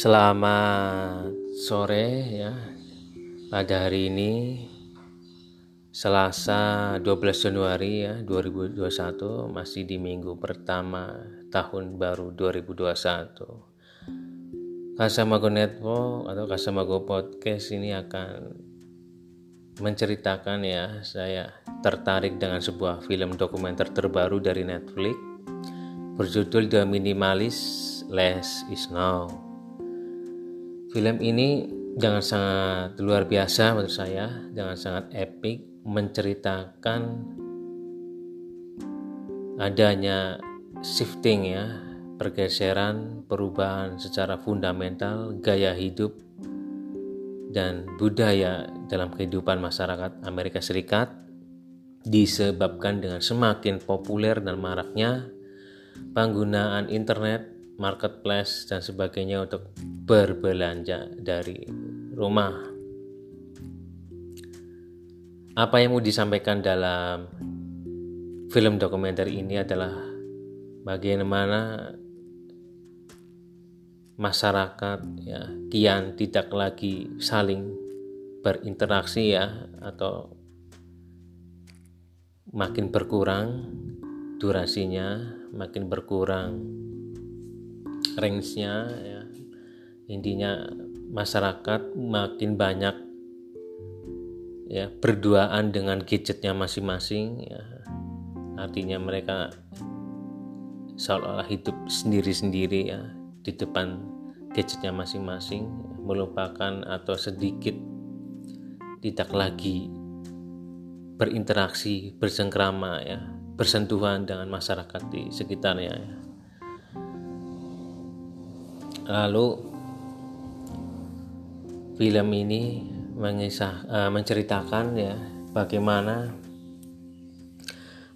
Selamat sore ya. Pada hari ini Selasa 12 Januari ya 2021 masih di minggu pertama tahun baru 2021. Kasamago Network atau Kasamago Podcast ini akan menceritakan ya saya tertarik dengan sebuah film dokumenter terbaru dari Netflix berjudul The Minimalist Less Is Now Film ini jangan sangat luar biasa menurut saya, jangan sangat epic menceritakan adanya shifting ya, pergeseran, perubahan secara fundamental gaya hidup dan budaya dalam kehidupan masyarakat Amerika Serikat disebabkan dengan semakin populer dan maraknya penggunaan internet marketplace dan sebagainya untuk berbelanja dari rumah. Apa yang mau disampaikan dalam film dokumenter ini adalah bagaimana masyarakat ya kian tidak lagi saling berinteraksi ya atau makin berkurang durasinya makin berkurang range-nya ya. Intinya masyarakat makin banyak ya berduaan dengan gadgetnya masing-masing ya. Artinya mereka seolah-olah hidup sendiri-sendiri ya di depan gadgetnya masing-masing melupakan atau sedikit tidak lagi berinteraksi bersengkrama ya bersentuhan dengan masyarakat di sekitarnya ya Lalu film ini mengisah uh, menceritakan ya bagaimana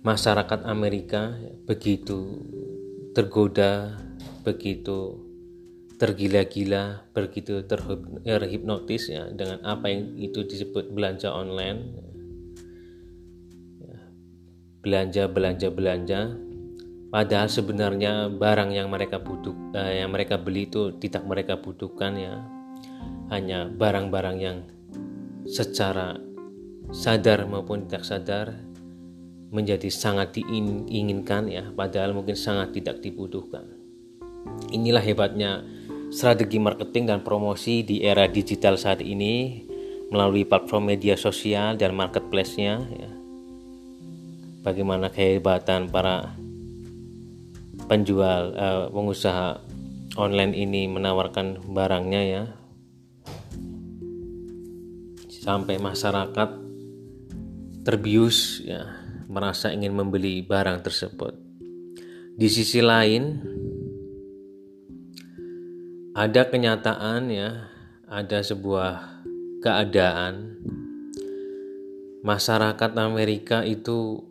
masyarakat Amerika begitu tergoda, begitu tergila-gila, begitu terhipnotis ya dengan apa yang itu disebut belanja online. Ya, belanja, belanja, belanja Padahal sebenarnya barang yang mereka butuh, eh, yang mereka beli itu tidak mereka butuhkan ya, hanya barang-barang yang secara sadar maupun tidak sadar menjadi sangat diinginkan ya, padahal mungkin sangat tidak dibutuhkan. Inilah hebatnya strategi marketing dan promosi di era digital saat ini melalui platform media sosial dan marketplace-nya ya. Bagaimana kehebatan para penjual uh, pengusaha online ini menawarkan barangnya ya sampai masyarakat terbius ya merasa ingin membeli barang tersebut. Di sisi lain ada kenyataan ya, ada sebuah keadaan masyarakat Amerika itu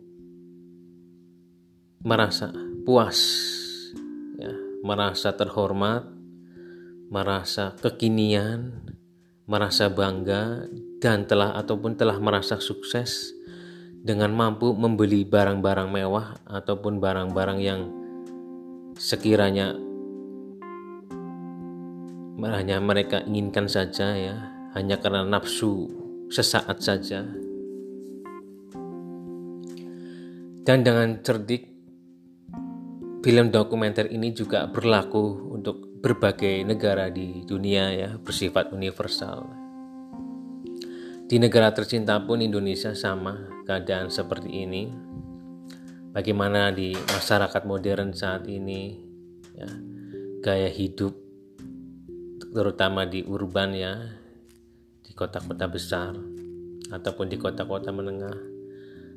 merasa puas ya, merasa terhormat, merasa kekinian, merasa bangga dan telah ataupun telah merasa sukses dengan mampu membeli barang-barang mewah ataupun barang-barang yang sekiranya hanya mereka inginkan saja ya, hanya karena nafsu sesaat saja. Dan dengan cerdik Film dokumenter ini juga berlaku untuk berbagai negara di dunia ya, bersifat universal. Di negara tercinta pun Indonesia sama keadaan seperti ini. Bagaimana di masyarakat modern saat ini ya, gaya hidup terutama di urban ya, di kota-kota besar ataupun di kota-kota menengah.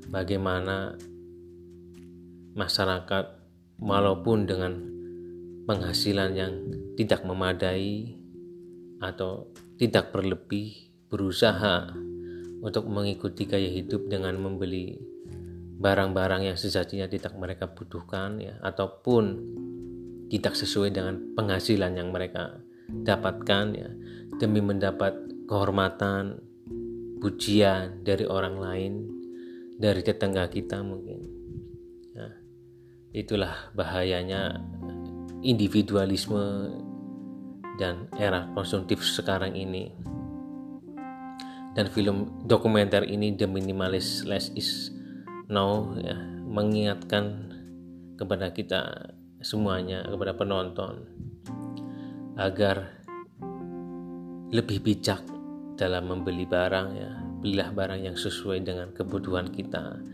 Bagaimana masyarakat walaupun dengan penghasilan yang tidak memadai atau tidak berlebih berusaha untuk mengikuti gaya hidup dengan membeli barang-barang yang sejatinya tidak mereka butuhkan ya ataupun tidak sesuai dengan penghasilan yang mereka dapatkan ya demi mendapat kehormatan pujian dari orang lain dari tetangga kita mungkin Itulah bahayanya individualisme dan era konsumtif sekarang ini. Dan film dokumenter ini The Minimalist Less Is Now ya, mengingatkan kepada kita semuanya, kepada penonton agar lebih bijak dalam membeli barang ya. Belilah barang yang sesuai dengan kebutuhan kita,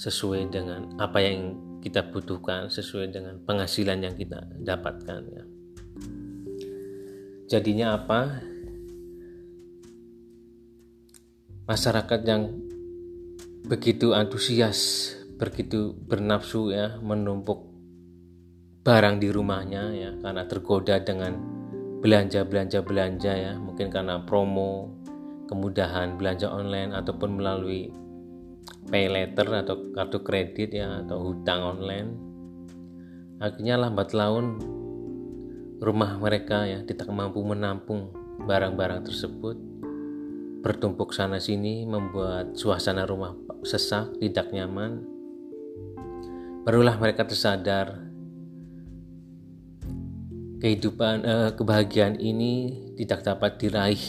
sesuai dengan apa yang kita butuhkan, sesuai dengan penghasilan yang kita dapatkan ya. Jadinya apa? Masyarakat yang begitu antusias, begitu bernafsu ya menumpuk barang di rumahnya ya karena tergoda dengan belanja belanja belanja ya mungkin karena promo kemudahan belanja online ataupun melalui pay letter atau kartu kredit ya atau hutang online. Akhirnya lambat laun rumah mereka ya tidak mampu menampung barang-barang tersebut. Bertumpuk sana sini membuat suasana rumah sesak tidak nyaman. Barulah mereka tersadar kehidupan eh, kebahagiaan ini tidak dapat diraih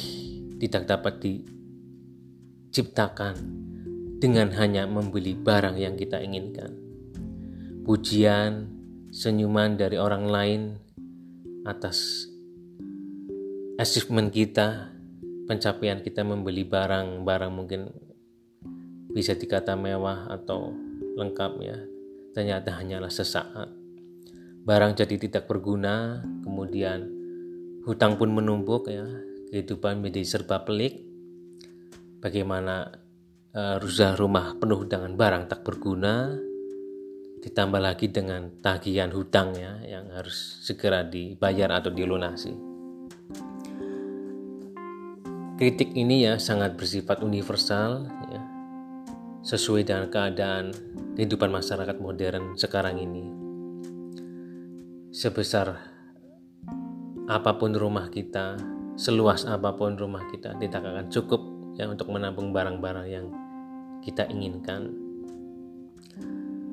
tidak dapat diciptakan dengan hanya membeli barang yang kita inginkan pujian senyuman dari orang lain atas achievement kita, pencapaian kita membeli barang-barang mungkin bisa dikata mewah atau lengkap ya. Ternyata hanyalah sesaat. Barang jadi tidak berguna, kemudian hutang pun menumpuk ya. Kehidupan menjadi serba pelik. Bagaimana uh, rumah penuh dengan barang tak berguna, ditambah lagi dengan tagihan hutang ya yang harus segera dibayar atau dilunasi. Kritik ini ya sangat bersifat universal ya, sesuai dengan keadaan kehidupan masyarakat modern sekarang ini. Sebesar apa pun rumah kita, seluas apa pun rumah kita tidak akan cukup ya untuk menampung barang-barang yang kita inginkan.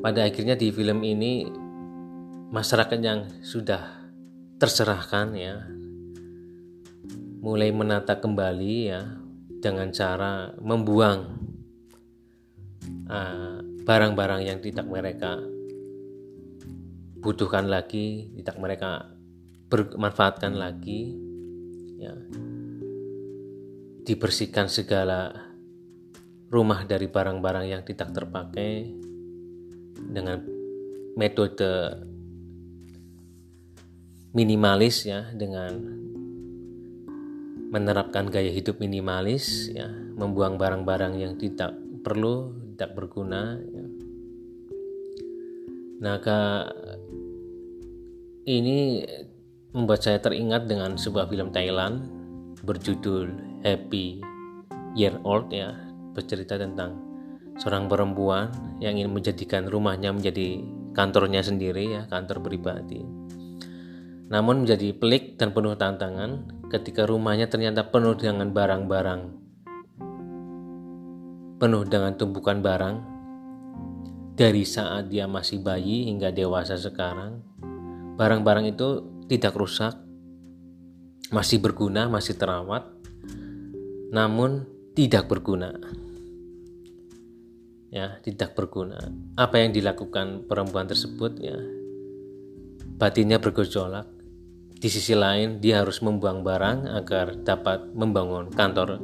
Pada akhirnya di film ini masyarakat yang sudah terserahkan ya mulai menata kembali ya dengan cara membuang ah, barang-barang uh, yang tidak mereka butuhkan lagi, tidak mereka bermanfaatkan lagi ya. Dibersihkan segala rumah dari barang-barang yang tidak terpakai dengan metode minimalis ya dengan menerapkan gaya hidup minimalis ya membuang barang-barang yang tidak perlu tidak berguna ya. nah ini membuat saya teringat dengan sebuah film Thailand berjudul Happy Year Old ya bercerita tentang seorang perempuan yang ingin menjadikan rumahnya menjadi kantornya sendiri ya kantor pribadi. Namun menjadi pelik dan penuh tantangan ketika rumahnya ternyata penuh dengan barang-barang. Penuh dengan tumpukan barang. Dari saat dia masih bayi hingga dewasa sekarang barang-barang itu tidak rusak masih berguna masih terawat namun tidak berguna ya tidak berguna. Apa yang dilakukan perempuan tersebut ya batinnya bergejolak. Di sisi lain dia harus membuang barang agar dapat membangun kantor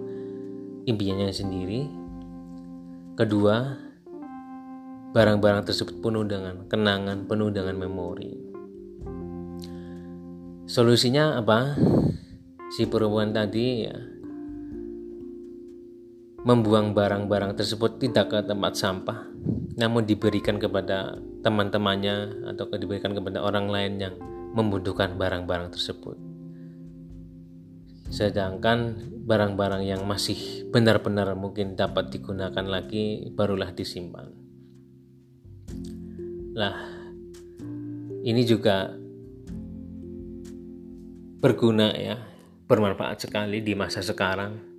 impiannya sendiri. Kedua barang-barang tersebut penuh dengan kenangan penuh dengan memori. Solusinya apa? Si perempuan tadi ya membuang barang-barang tersebut tidak ke tempat sampah, namun diberikan kepada teman-temannya atau diberikan kepada orang lain yang membutuhkan barang-barang tersebut. Sedangkan barang-barang yang masih benar-benar mungkin dapat digunakan lagi barulah disimpan. Lah, ini juga berguna ya, bermanfaat sekali di masa sekarang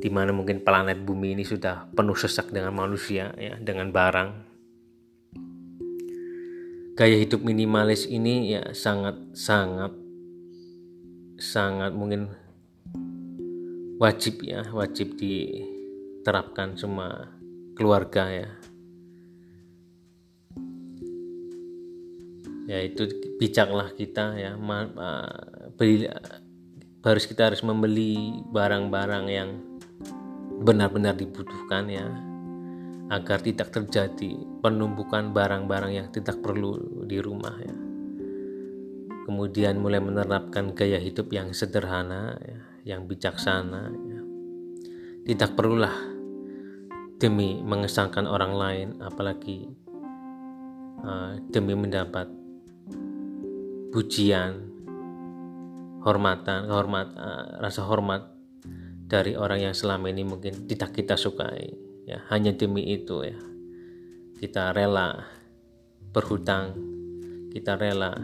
di mana mungkin planet bumi ini sudah penuh sesak dengan manusia ya dengan barang. Gaya hidup minimalis ini ya sangat sangat sangat mungkin wajib ya wajib diterapkan semua keluarga ya. Yaitu bijaklah kita ya beli harus kita harus membeli barang-barang yang benar-benar dibutuhkan ya agar tidak terjadi penumpukan barang-barang yang tidak perlu di rumah ya kemudian mulai menerapkan gaya hidup yang sederhana ya, yang bijaksana ya. tidak perlulah demi mengesankan orang lain apalagi uh, demi mendapat pujian hormatan hormat uh, rasa hormat dari orang yang selama ini mungkin tidak kita sukai ya. Hanya demi itu ya. Kita rela berhutang kita rela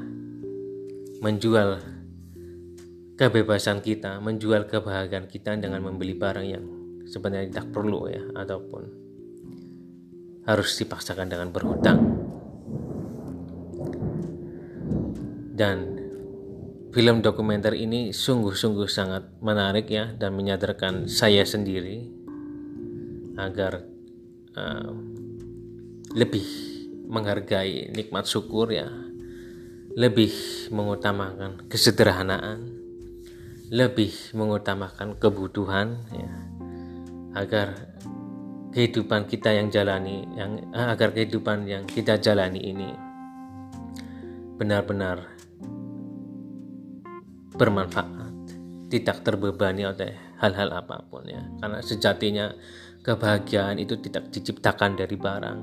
menjual kebebasan kita menjual kebahagiaan kita dengan membeli barang yang sebenarnya tidak perlu ya ataupun harus dipaksakan dengan berhutang. Dan film dokumenter ini sungguh-sungguh sangat menarik ya dan menyadarkan saya sendiri agar uh, lebih menghargai nikmat syukur ya. Lebih mengutamakan kesederhanaan. Lebih mengutamakan kebutuhan ya. Agar kehidupan kita yang jalani yang agar kehidupan yang kita jalani ini benar-benar bermanfaat, tidak terbebani oleh hal-hal apa pun ya. Karena sejatinya kebahagiaan itu tidak diciptakan dari barang,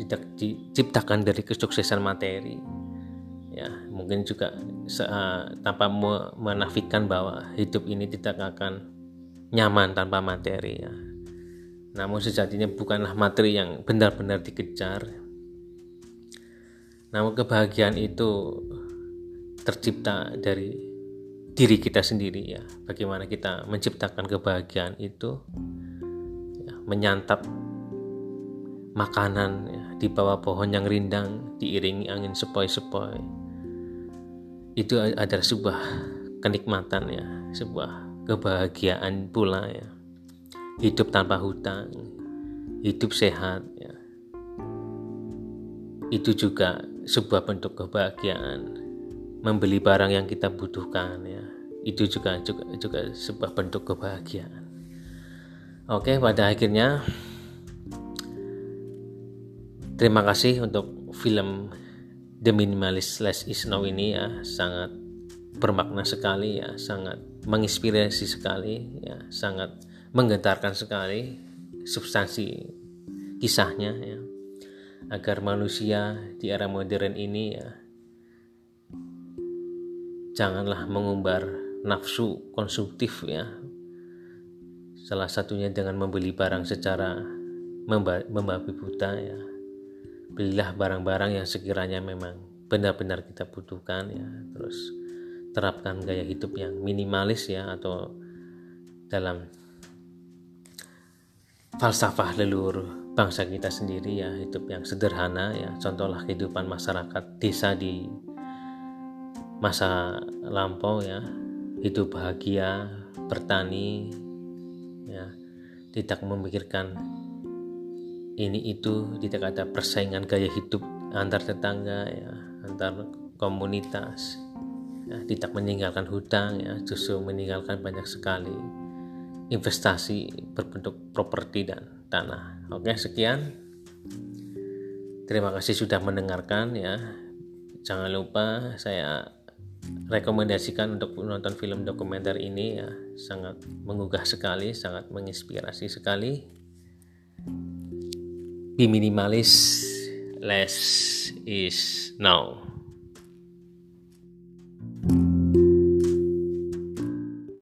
tidak diciptakan dari kesuksesan materi. Ya, mungkin juga uh, tanpa menafikan bahwa hidup ini tidak akan nyaman tanpa materi ya. Namun sejatinya bukanlah materi yang benar-benar dikejar. Namun kebahagiaan itu tercipta dari diri kita sendiri ya. Bagaimana kita menciptakan kebahagiaan itu ya, menyantap makanan ya, di bawah pohon yang rindang diiringi angin sepoi-sepoi. Itu adalah sebuah kenikmatan ya sebuah kebahagiaan pula ya. Hidup tanpa hutang hidup sehat ya. Itu juga sebuah bentuk kebahagiaan membeli barang yang kita butuhkan ya. Itu juga juga juga sebuah bentuk kebahagiaan. Oke pada akhirnya terima kasih untuk film The Minimalist Less Is Now ini ya. Sangat bermakna sekali ya. Sangat menginspirasi sekali ya. Sangat menggetarkan sekali substansi kisahnya ya. Agar manusia di era modern ini ya janganlah mengumbar nafsu konsumtif ya. Salah satunya dengan membeli barang secara membabi buta ya. Belilah barang-barang yang sekiranya memang benar-benar kita butuhkan ya. Terus terapkan gaya hidup yang minimalis ya atau dalam falsafah leluhur bangsa kita sendiri ya. Hidup yang sederhana ya. Contohlah kehidupan masyarakat desa di masa lampau ya. Hidup bahagia bertani ya. Tidak memikirkan ini itu tidak ada persaingan gaya hidup antar tetangga ya antar komunitas ya, tidak meninggalkan hutang ya justru meninggalkan banyak sekali investasi berbentuk properti dan tanah. Oke sekian. Terima kasih sudah mendengarkan ya. Jangan lupa saya rekomendasikan untuk menonton film dokumenter ini ya sangat menggugah sekali sangat menginspirasi sekali. Be minimalis less is now